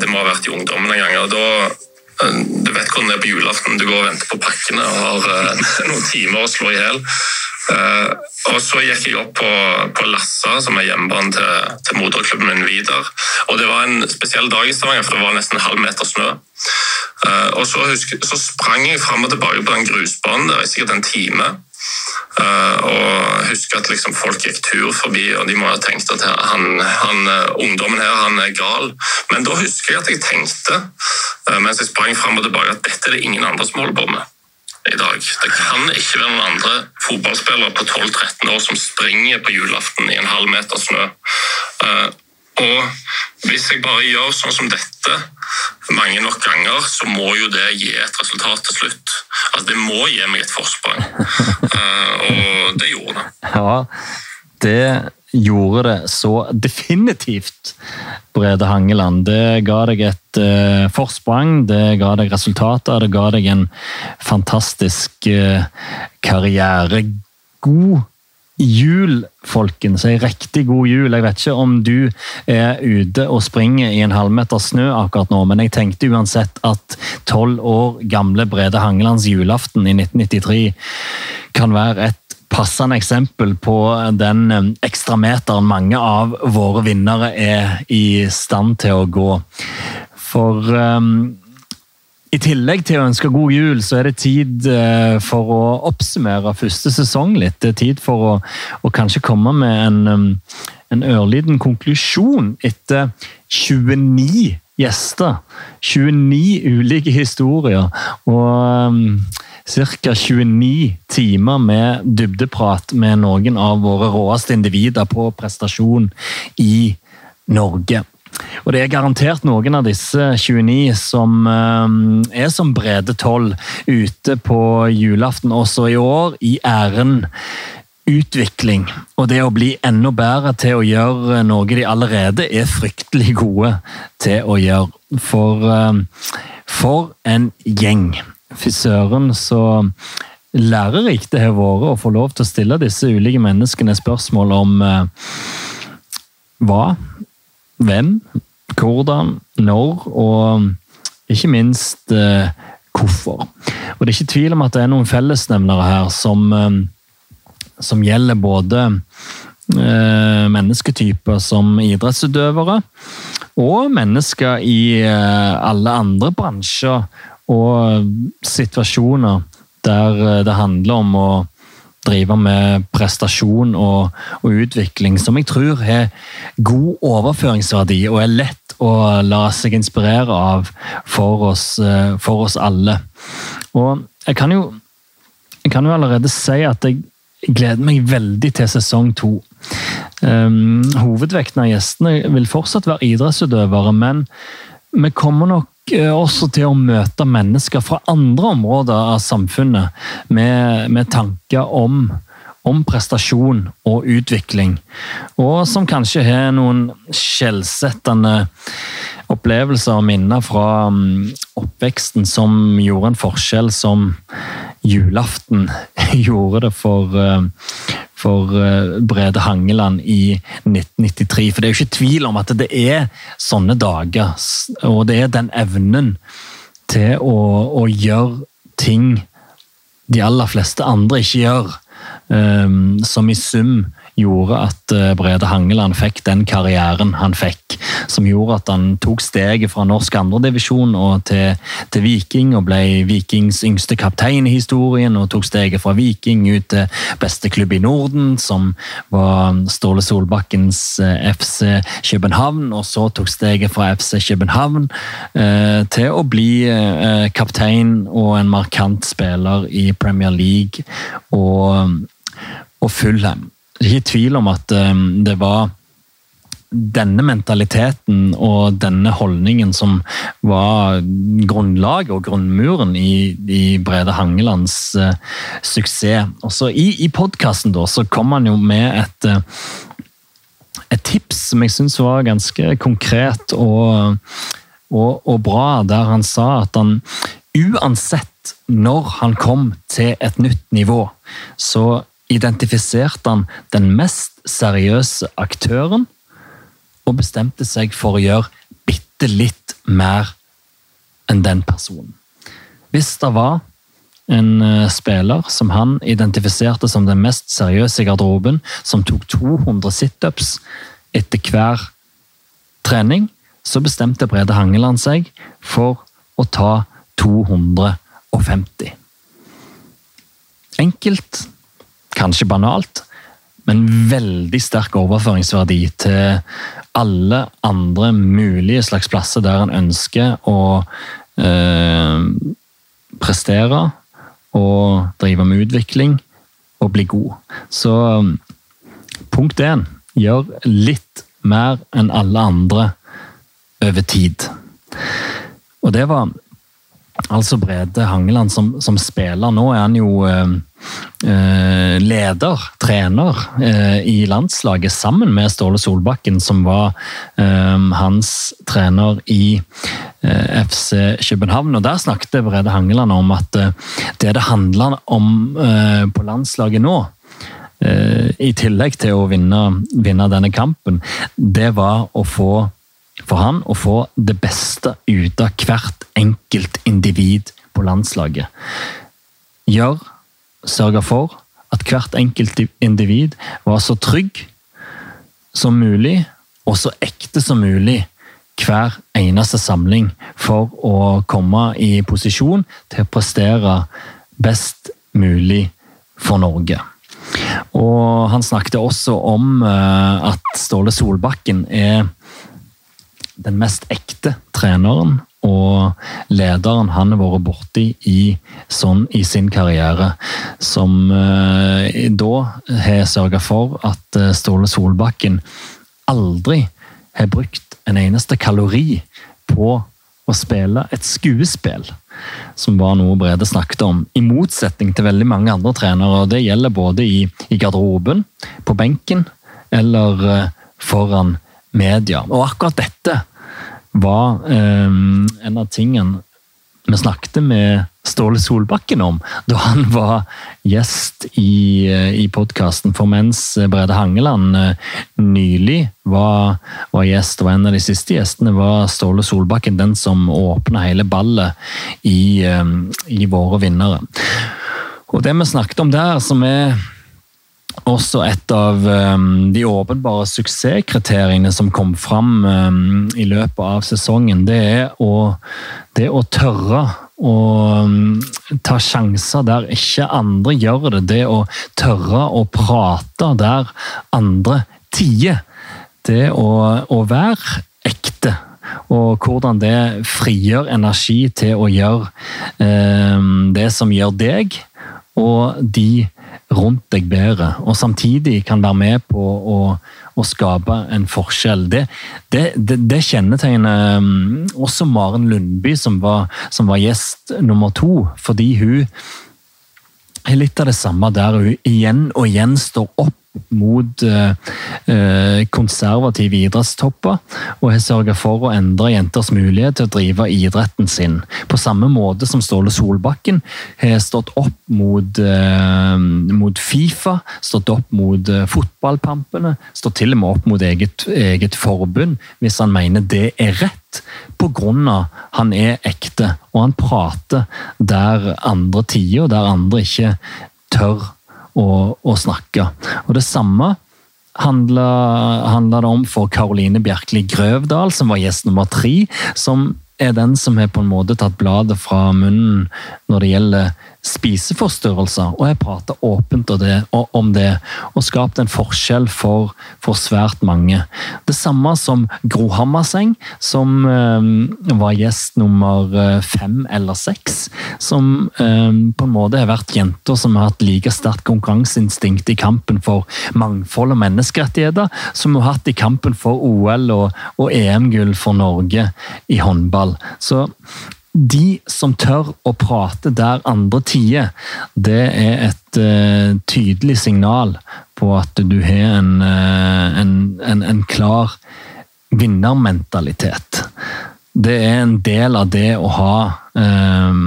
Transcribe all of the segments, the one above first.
det må ha vært i ungdommen en gang. og da eh, du vet hvordan det er på julaften. Du går og venter på pakkene og har uh, noen timer å slå i hjel. Uh, og så gikk jeg opp på, på Lassa, som er hjemmebanen til, til moderklubben min Vidar. Og det var en spesiell dag i Stavanger, for det var nesten en halv meter snø. Uh, og så, husk, så, sprang jeg fram og tilbake på den grusbanen der i sikkert en time. Uh, og husker at liksom folk gikk tur forbi, og de må ha tenkt at han, han, ungdommen her han er gal. Men da husker jeg at jeg tenkte, mens jeg sprang fram og tilbake, at dette er det ingen andre som holder på med i dag. Det kan ikke være noen andre fotballspillere på 12-13 år som springer på julaften i en halv meter snø. Og hvis jeg bare gjør sånn som dette mange nok ganger, så må jo det gi et resultat til slutt. Altså, det må gi meg et forsprang. Eh, og det gjorde det. Ja, det gjorde det så definitivt, Brede Hangeland. Det ga deg et uh, forsprang, det ga deg resultater, det ga deg en fantastisk uh, karriere. God jul, folkens. En riktig god jul. Jeg vet ikke om du er ute og springer i en halvmeter snø akkurat nå, men jeg tenkte uansett at tolv år gamle Brede Hangelands julaften i 1993 kan være et passende eksempel på den eh, ekstrameteren mange av våre vinnere er i stand til å gå. For um, i tillegg til å ønske god jul, så er det tid uh, for å oppsummere første sesong litt. Det er tid for å, å kanskje komme med en, um, en ørliten konklusjon etter 29 gjester. 29 ulike historier. Og um, ca. 29 timer med dybdeprat med noen av våre råeste individer på prestasjon i Norge. Og Det er garantert noen av disse 29 som eh, er som Brede Toll ute på julaften også i år, i æren utvikling. Og det å bli enda bedre til å gjøre noe de allerede er fryktelig gode til å gjøre. For, eh, for en gjeng. Fy søren, så lærerikt det har vært å få lov til å stille disse ulike menneskene spørsmål om eh, hva, hvem, hvordan, når, og ikke minst eh, hvorfor. Og Det er ikke tvil om at det er noen fellesnevnere her som, eh, som gjelder både eh, mennesketyper som idrettsutøvere, og mennesker i eh, alle andre bransjer og situasjoner der eh, det handler om å drive med prestasjon og, og, utvikling, som jeg tror har god overføringsverdi og er lett å la seg inspirere av for oss, eh, for oss alle. Og jeg kan, jo, jeg kan jo allerede si at jeg gleder meg veldig til sesong to. Um, hovedvekten av gjestene vil fortsatt være idrettsutøvere, men vi kommer nok også til å møte mennesker fra andre områder av samfunnet med, med tanker om, om, prestasjon og utvikling. Og som kanskje har noen skjellsettende opplevelser og minner fra mm, oppveksten som gjorde en forskjell, som julaften gjorde det for, eh, for eh, Brede Hangeland i 1993. For det er jo ikke tvil om at det er sånne dager, og det er den evnen til å, å gjøre ting de aller fleste andre ikke gjør, um, som i sum gjorde at eh, Brede Hangeland fikk den karrieren han fikk. Som gjorde at han tok steget fra norsk andredivisjon til, til Viking og ble Vikings yngste kaptein i historien. Og tok steget fra Viking ut til beste klubb i Norden, som var Ståle Solbakkens eh, FC København. Og så tok steget fra FC København eh, til å bli eh, kaptein og en markant spiller i Premier League og, og Fulham det er ikke tvil om at um, det var denne mentaliteten og denne holdningen som var grunnlaget og grunnmuren i, i Brede Hangelands uh, suksess. Også I i podkasten kom han jo med et, uh, et tips som jeg syns var ganske konkret og, og, og bra, der han sa at han uansett når han kom til et nytt nivå, så identifiserte han den mest seriøse aktøren og bestemte seg for å gjøre bitte litt mer enn den personen. Hvis det var en eh, spiller som han identifiserte som den mest seriøse i garderoben, som tok 200 situps etter hver trening, så bestemte Brede Hangeland seg for å ta 250. Enkelt, kanskje banalt, men veldig sterk overføringsverdi til alle andre mulige slags plasser der en ønsker å eh, prestere og drive med utvikling og bli god. Så punkt én gjør litt mer enn alle andre over tid. Og det var altså Brede Hangeland som, som spiller. Nå er han jo eh, eh, leder, trener, eh, i landslaget sammen med Ståle Solbakken, som var eh, hans trener i eh, FC København. Og Der snakket Brede Hangeland om at eh, det det handler om på landslaget nå, i tillegg til å vinne, vinne denne kampen, det var å få for han å få det beste ut av hvert enkelt individ på landslaget. Gjør, sørge for at hvert enkelt individ var så trygg som mulig og så ekte som mulig hver eneste samling for å komme i posisjon til å prestere best mulig for Norge. Og Han snakket også om eh, at Ståle Solbakken er den mest ekte treneren og lederen han har vært borti i, sånn, i sin karriere. Som eh, da har sørga for at eh, Ståle Solbakken aldri har brukt en eneste kalori på å spille et skuespill. Som var noe Brede snakket om. I motsetning til veldig mange andre trenere. og Det gjelder både i, i garderoben, på benken eller eh, foran media. Og akkurat dette var eh, en av tingene vi snakket med Ståle Solbakken om da han var gjest i, eh, i podkasten. For mens Brede Hangeland eh, nylig var, var, gjest, og en av de siste gjestene var Ståle Solbakken, den som åpna hele ballet i, eh, i våre vinnere. Og det vi snakket om der, som er også et av um, de åpenbare suksesskriteriene som kom fram um, i løpet av sesongen, det er å, det å tørre å um, ta sjanser der ikke andre gjør det. Det å tørre å prate der andre tier. Det å, å være ekte og hvordan det frigjør energi til å gjøre eh, det som gjør deg, og de rundt deg bedre, og samtidig kan være med på å, å skape en forskjell. Det, det, det, det kjennetegner um, også Maren Lundby, som var, som var gjest nummer to, fordi hun er litt av det samme der hun igjen og igjen står opp mot uh, konservative idrettstopper, og har sørget for å endre jenters mulighet til å drive idretten sin. På samme måte som Ståle Solbakken har stått opp mot, uh, mot Fifa, stått opp mot uh, fotballpampene, stått til og med opp mot eget, eget forbund hvis han mener det er rett. På grunn av han er ekte, og han prater der andre tider, der andre ikke tør å, å snakke. Og Det samme handla, det om for Karoline Bjerkeli Grøvdal, som var gjest nummer tre. Som er den som har på en måte tatt bladet fra munnen når det gjelder spiseforstyrrelser, og jeg prater åpent om det, og skapt en forskjell for, for, svært mange. Det samme som Gro Hammerseng, som eh, var gjest nummer eh, fem eller seks. Som eh, på en måte har vært jenter som har hatt like sterkt konkurranseinstinkt i kampen for mangfold og menneskerettigheter, som hun har hatt i kampen for OL og, og EM-gull for Norge i håndball. Så de som tør å prate der andre tider, det er et uh, tydelig signal på at du har en, uh, en, en, en klar vinnermentalitet. Det er en del av det å ha uh,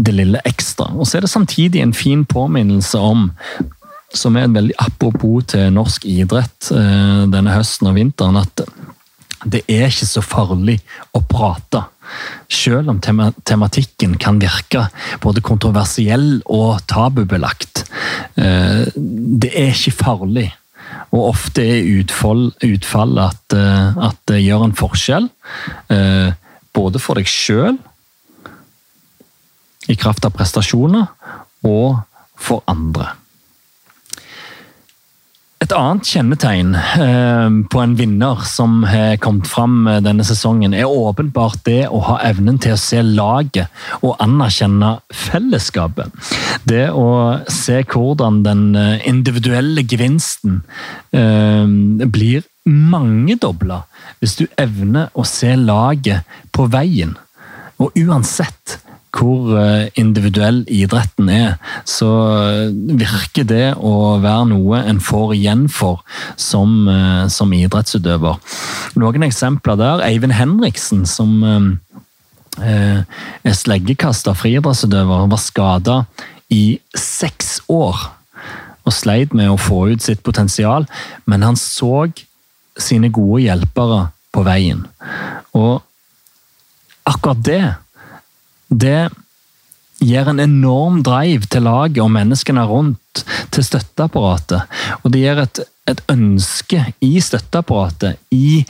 det lille ekstra. Og så er det samtidig en fin påminnelse om som er et veldig apropos til norsk idrett denne høsten og vinteren, at det er ikke så farlig å prate. Selv om tema tematikken kan virke både kontroversiell og tabubelagt. Eh, det er ikke farlig. Og ofte er utfall, utfallet at, eh, at, det gjør en forskjell. Eh, både for deg sjøl, i kraft av prestasjoner, og for andre. Et annet kjennetegn eh, på en vinner som har kommet fram denne sesongen, er åpenbart det å ha evnen til å se laget og anerkjenne fellesskapet. Det å se hvordan den eh, individuelle gevinsten eh, blir mangedobla hvis du evner å se laget på veien. Og uansett hvor eh, individuell idretten er, så virker det å være noe en får igjen for som, eh, som idrettsutøver. Noen eksempler der. Eivind Henriksen, som eh, er sleggekaster, friidrettsutøver, var skada i seks år og sleit med å få ut sitt potensial, men han så sine gode hjelpere på veien. Og akkurat det det gir en enorm drive til laget og menneskene rundt, til støtteapparatet. Og det gir et, et ønske i støtteapparatet, i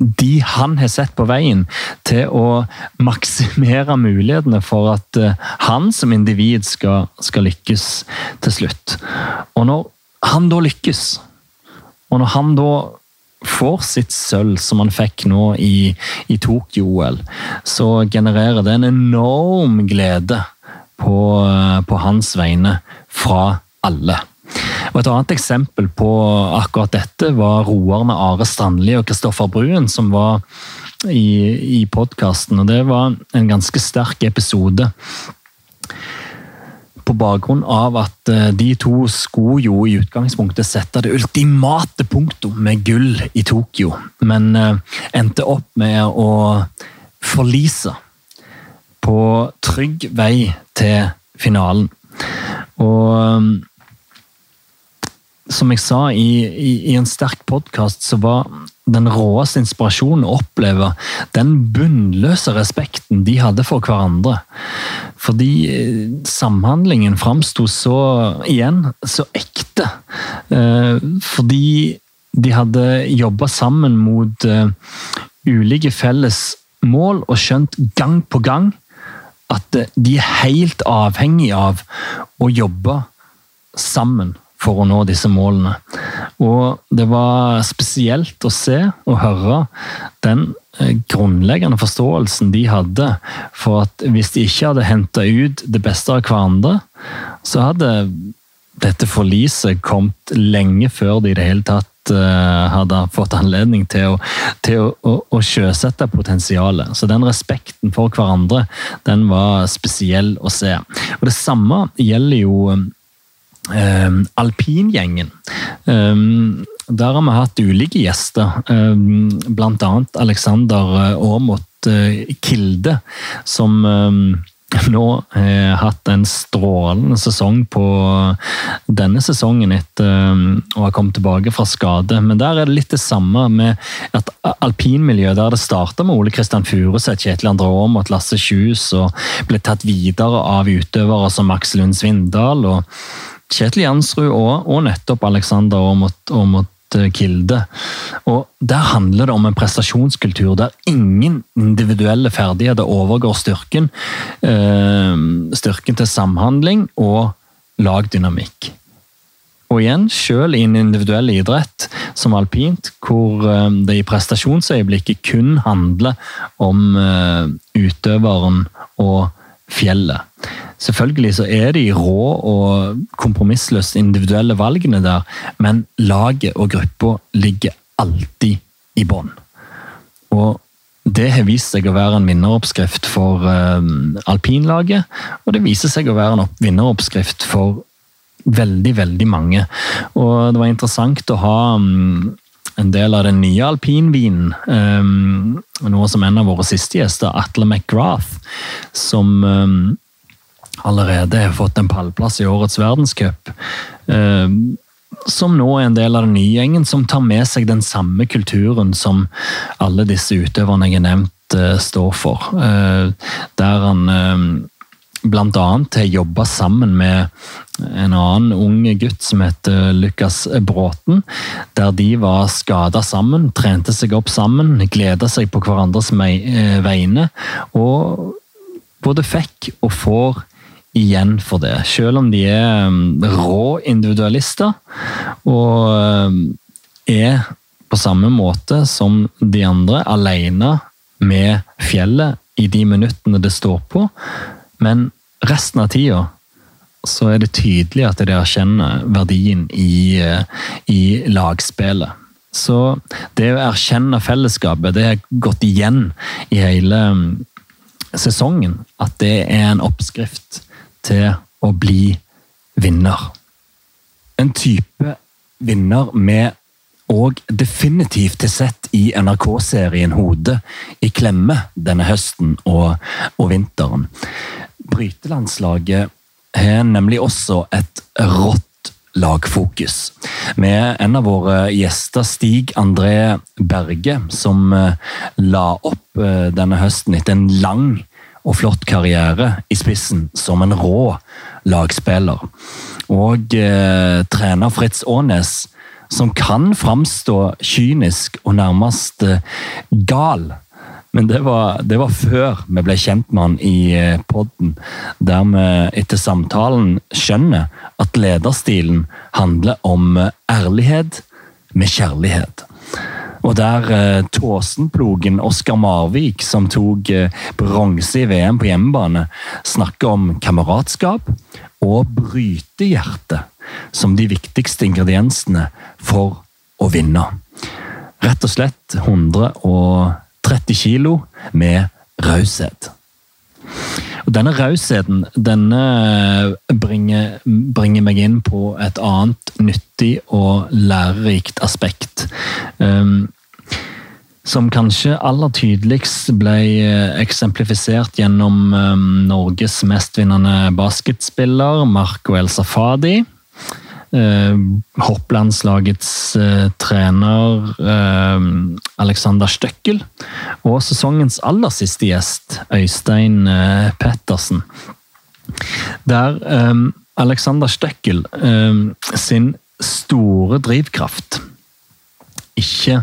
de han har sett på veien, til å maksimere mulighetene for at eh, han som individ skal, skal lykkes til slutt. Og når han da lykkes, og når han da får sitt sølv, som han fikk nå i, i Tokyo-OL, så genererer det en enorm glede på, på, hans vegne fra alle. Og Et annet eksempel på akkurat dette var roerne Are Strandli og Kristoffer Bruen, som var i, i podkasten. Det var en ganske sterk episode på bakgrunn av at eh, de to skulle jo i utgangspunktet sette det ultimate punktum med gull i Tokyo, men eh, endte opp med å forlise på trygg vei til finalen. Og eh, som jeg sa i, i, i en sterk podkast, så var den råeste inspirasjonen å oppleve den bunnløse respekten de hadde for hverandre. Fordi eh, samhandlingen framsto så, igjen, så ekte. Eh, fordi de hadde jobba sammen mot eh, ulike felles mål og skjønt gang på gang at de er helt avhengig av å jobbe sammen for å nå disse målene. Og det var spesielt å se og høre den eh, grunnleggende forståelsen de hadde for at hvis de ikke hadde henta ut det beste av hverandre, så hadde dette forliset kommet lenge før de i det hele tatt eh, hadde fått anledning til å, til å, å, å sjøsette potensialet. Så den respekten for hverandre, den var spesiell å se. Og Det samme gjelder jo Um, alpingjengen. Um, der har vi hatt ulike gjester, um, bl.a. Alexander Aamodt uh, Kilde, som nå har hatt en strålende sesong på denne sesongen etter å ha kommet tilbake fra skade. Men der er det litt det samme med et alpinmiljø der det starta med Ole Kristian Furuseth, Kjetil André Aamodt, Lasse Kjus og ble tatt videre av utøvere som Max Lund Svindal. og Kjetil Jansrud og, og nettopp Alexander Aamodt eh, Kilde. Og Der handler det om en prestasjonskultur der ingen individuelle ferdigheter overgår styrken. Øh, styrken til samhandling og lagdynamikk. Og igjen, selv i en individuell idrett som alpint, hvor eh, det i prestasjonsøyeblikket kun handler om utøveren og fjellet. Selvfølgelig så er de rå og kompromissløst individuelle valgene der, men laget og gruppa ligger alltid i bånn. Og det har vist seg å være en vinneroppskrift for uh, alpinlaget, og det viser seg å være en vinneroppskrift for veldig, veldig mange. Og det var interessant å ha um, en del av den nye alpinvinen. Um, noe som en av våre siste gjester, Atle McGrath, som um, allerede har fått en pallplass i årets verdenscup. Um, som nå er en del av den nye gjengen, som tar med seg den samme kulturen som alle disse utøverne jeg har nevnt, uh, står for. Uh, der han blant annet har jobba sammen med en annen ung gutt som heter Lukas Bråten. Der de var skada sammen, trente seg opp sammen, gleda seg på hverandres vegne. Og både fikk og får igjen for det. Selv om de er um, rå individualister og um, er på samme måte som de andre alene med fjellet i de minuttene det står på. Men resten av tida så er det tydelig at de erkjenner verdien i, uh, i lagspillet. Så det å erkjenne fellesskapet, det har gått igjen i hele um, sesongen. At det er en oppskrift til å bli vinner. En type vinner med og definitivt har sett i NRK-serien Hode i klemme denne høsten og, og vinteren. Brytelandslaget har nemlig også et rått lagfokus. Med en av våre gjester, Stig André Berge, som eh, la opp eh, denne høsten etter en lang og flott karriere i spissen som en rå lagspiller. Og eh, trener Fritz Aanes, som kan framstå kynisk og nærmest eh, gal. Men det var, det var, før vi ble kjent med han i eh, podden, der vi etter samtalen skjønner at lederstilen handler om eh, ærlighet med kjærlighet. Og der eh, Tåsenplogen Oskar Marvik, som tok eh, bronse i VM på hjemmebane, snakker om kameratskap og brytehjerte som de viktigste ingrediensene for å vinne. Rett og slett 130 kilo med raushet. Denne rausheten denne bringer, bringer, meg inn på et annet nyttig og lærerikt aspekt. Um, som kanskje aller tydeligst ble eh, eksemplifisert gjennom um, Norges mestvinnende basketspiller Marco El Safadi. Uh, hopplandslagets uh, trener uh, Alexander Støkkel. Og sesongens aller siste gjest, Øystein Pettersen. Der Alexander Støkkel sin store drivkraft ikke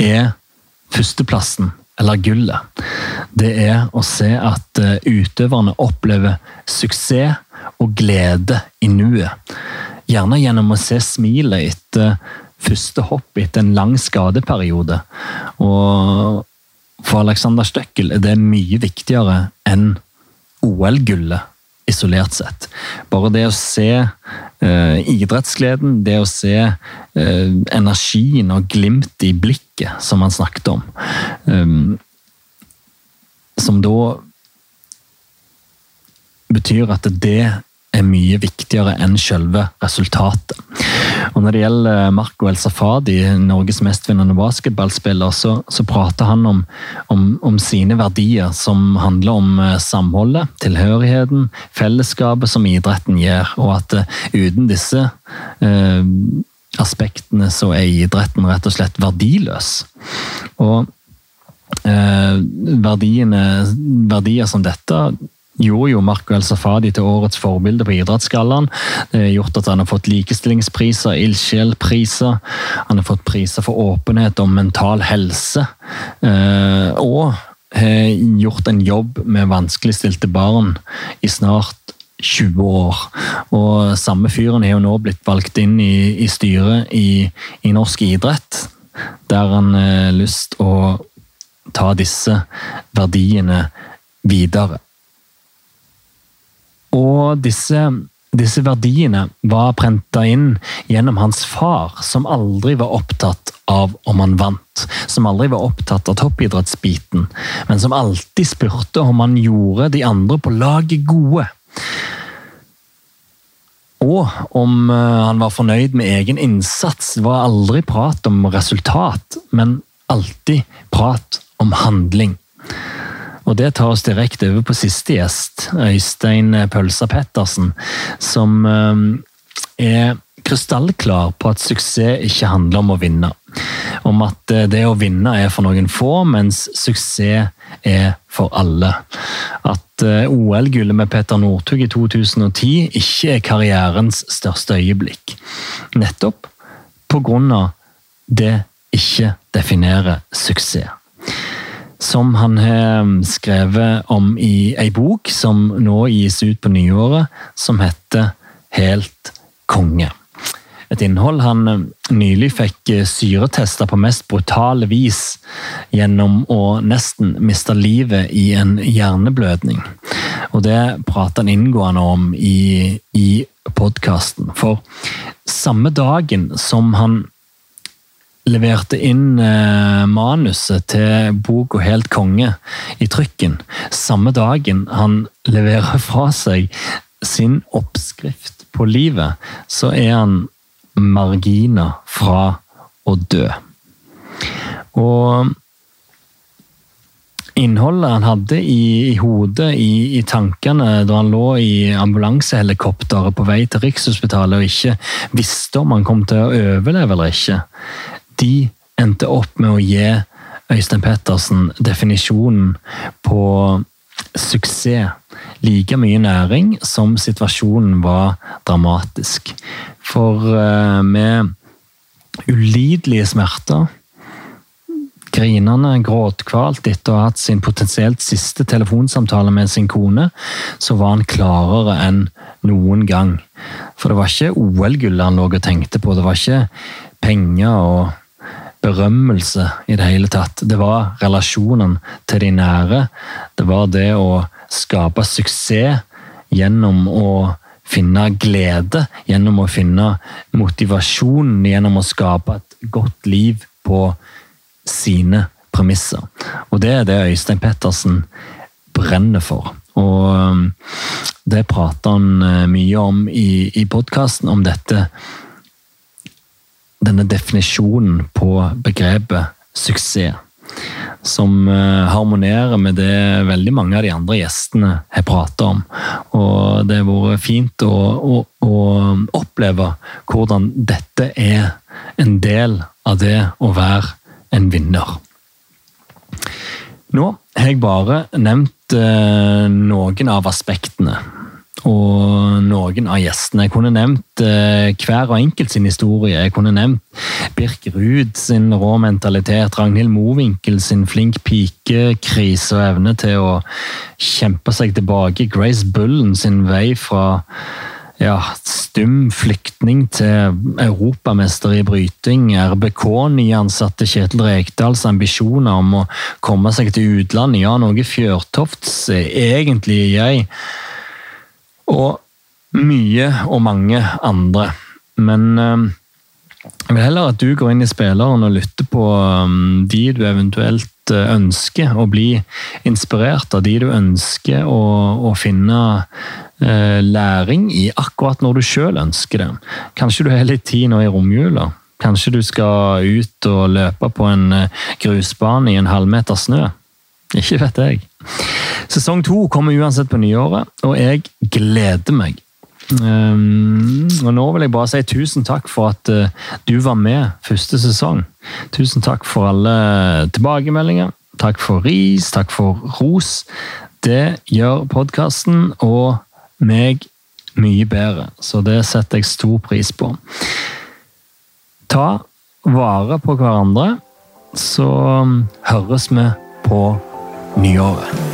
er førsteplassen eller gullet. Det er å se at utøverne opplever suksess og glede i nuet. Gjerne gjennom å se smilet etter første hopp etter en lang skadeperiode. Og for Alexander Støkkel er det mye viktigere enn OL-gullet isolert sett. Bare det å se eh, idrettsgleden, det å se eh, energien og glimt i blikket som han snakket om, eh, som da betyr at det er mye viktigere enn selve resultatet. Og Når det gjelder Marco El Safadi, Norges mestvinnende basketballspiller, så, så prater han om, om, om, sine verdier, som handler om eh, samholdet, tilhørigheten, fellesskapet som idretten gir, og at uh, uten disse uh, aspektene så er idretten rett og slett verdiløs. Og uh, verdiene, verdier som dette gjorde jo Marco El Safadi til årets forbilde på Idrettsgallaen. Det har gjort at han har fått likestillingspriser, ildsjelpriser. Han har fått priser for åpenhet om mental helse. Eh, og har gjort en jobb med vanskeligstilte barn i snart 20 år. Og samme fyren har jo nå blitt valgt inn i, i styret i, i, norsk idrett, der han har lyst å ta disse verdiene videre. Og disse, disse verdiene var prenta inn gjennom hans far, som aldri var opptatt av om han vant. Som aldri var opptatt av toppidrettsbiten, men som alltid spurte om han gjorde de andre på laget gode. Og om eh, han var fornøyd med egen innsats, var aldri prat om resultat, men alltid prat om handling. Og Det tar oss direkte over på siste gjest, Øystein Pølsa Pettersen, som eh, er krystallklar på at suksess ikke handler om å vinne. Om at eh, det å vinne er for noen få, mens suksess er for alle. At eh, OL-gullet med Petter Northug i 2010 ikke er karrierens største øyeblikk. Nettopp på grunn av det ikke definerer suksess. Som han har skrevet om i ei bok som nå gis ut på nyåret, som heter Helt konge. Et innhold han eh, nylig fikk eh, syretesta på mest brutale vis gjennom å nesten miste livet i en hjerneblødning. Og det prater han inngående om i, i podkasten. For samme dagen som han leverte inn eh, manuset til boka Helt konge i trykken, samme dagen han leverer fra seg sin oppskrift på livet, så er han marginer fra å dø. Og innholdet han hadde i, i hodet, i, i, tankene, da han lå i ambulansehelikopteret på vei til Rikshospitalet og ikke visste om han kom til å overleve eller ikke, de endte opp med å gi Øystein Pettersen definisjonen på suksess. Like mye næring som situasjonen var dramatisk. For uh, med ulidelige smerter Grinende, gråtkvalt etter å ha hatt sin potensielt siste telefonsamtale med sin kone, så var han klarere enn noen gang. For det var ikke OL-gullet han lå og tenkte på, det var ikke penger og berømmelse i det hele tatt. Det var relasjonen til de nære. Det var det å skape suksess gjennom å finne glede, gjennom å finne motivasjon, gjennom å skape et godt liv på sine premisser. Og det er det Øystein Pettersen brenner for. Og um, det prater han uh, mye om i, i podkasten, om dette Denne definisjonen på begrepet suksess som eh, harmonerer med det veldig mange av de andre gjestene har pratet om. Og det har vært fint å, å, å, oppleve hvordan dette er en del av det å være en vinner. Nå har jeg bare nevnt eh, noen av aspektene og noen av gjestene. Jeg kunne nevnt eh, hver og enkelt sin historie. Jeg kunne nevnt Birk Ruud sin rå mentalitet, Ragnhild Mowinckel sin flink pikekrise og evne til å kjempe seg tilbake, Grace Bullen sin vei fra ja, stum flyktning til europamester i bryting. RBK-nyansatte Kjetil Rekdals ambisjoner om å komme seg til utlandet. Ja, noe Fjørtofts egentlig jeg og mye og mange andre. Men eh, jeg vil heller at du går inn i spilleren og lytter på um, de du eventuelt eh, ønsker å bli inspirert av, de du ønsker å, å finne læring i akkurat når du sjøl ønsker det. Kanskje du har litt tid nå i romjula. Kanskje du skal ut og løpe på en grusbane i en halvmeter snø. Ikke vet jeg. Sesong to kommer uansett på nyåret, og jeg gleder meg. Um, og Nå vil jeg bare si tusen takk for at uh, du var med første sesong. Tusen takk for alle tilbakemeldinger. Takk for ris, takk for ros. Det gjør podkasten og meg mye bedre, så det setter jeg stor pris på. Ta vare på hverandre, så um, høres vi på nyåret.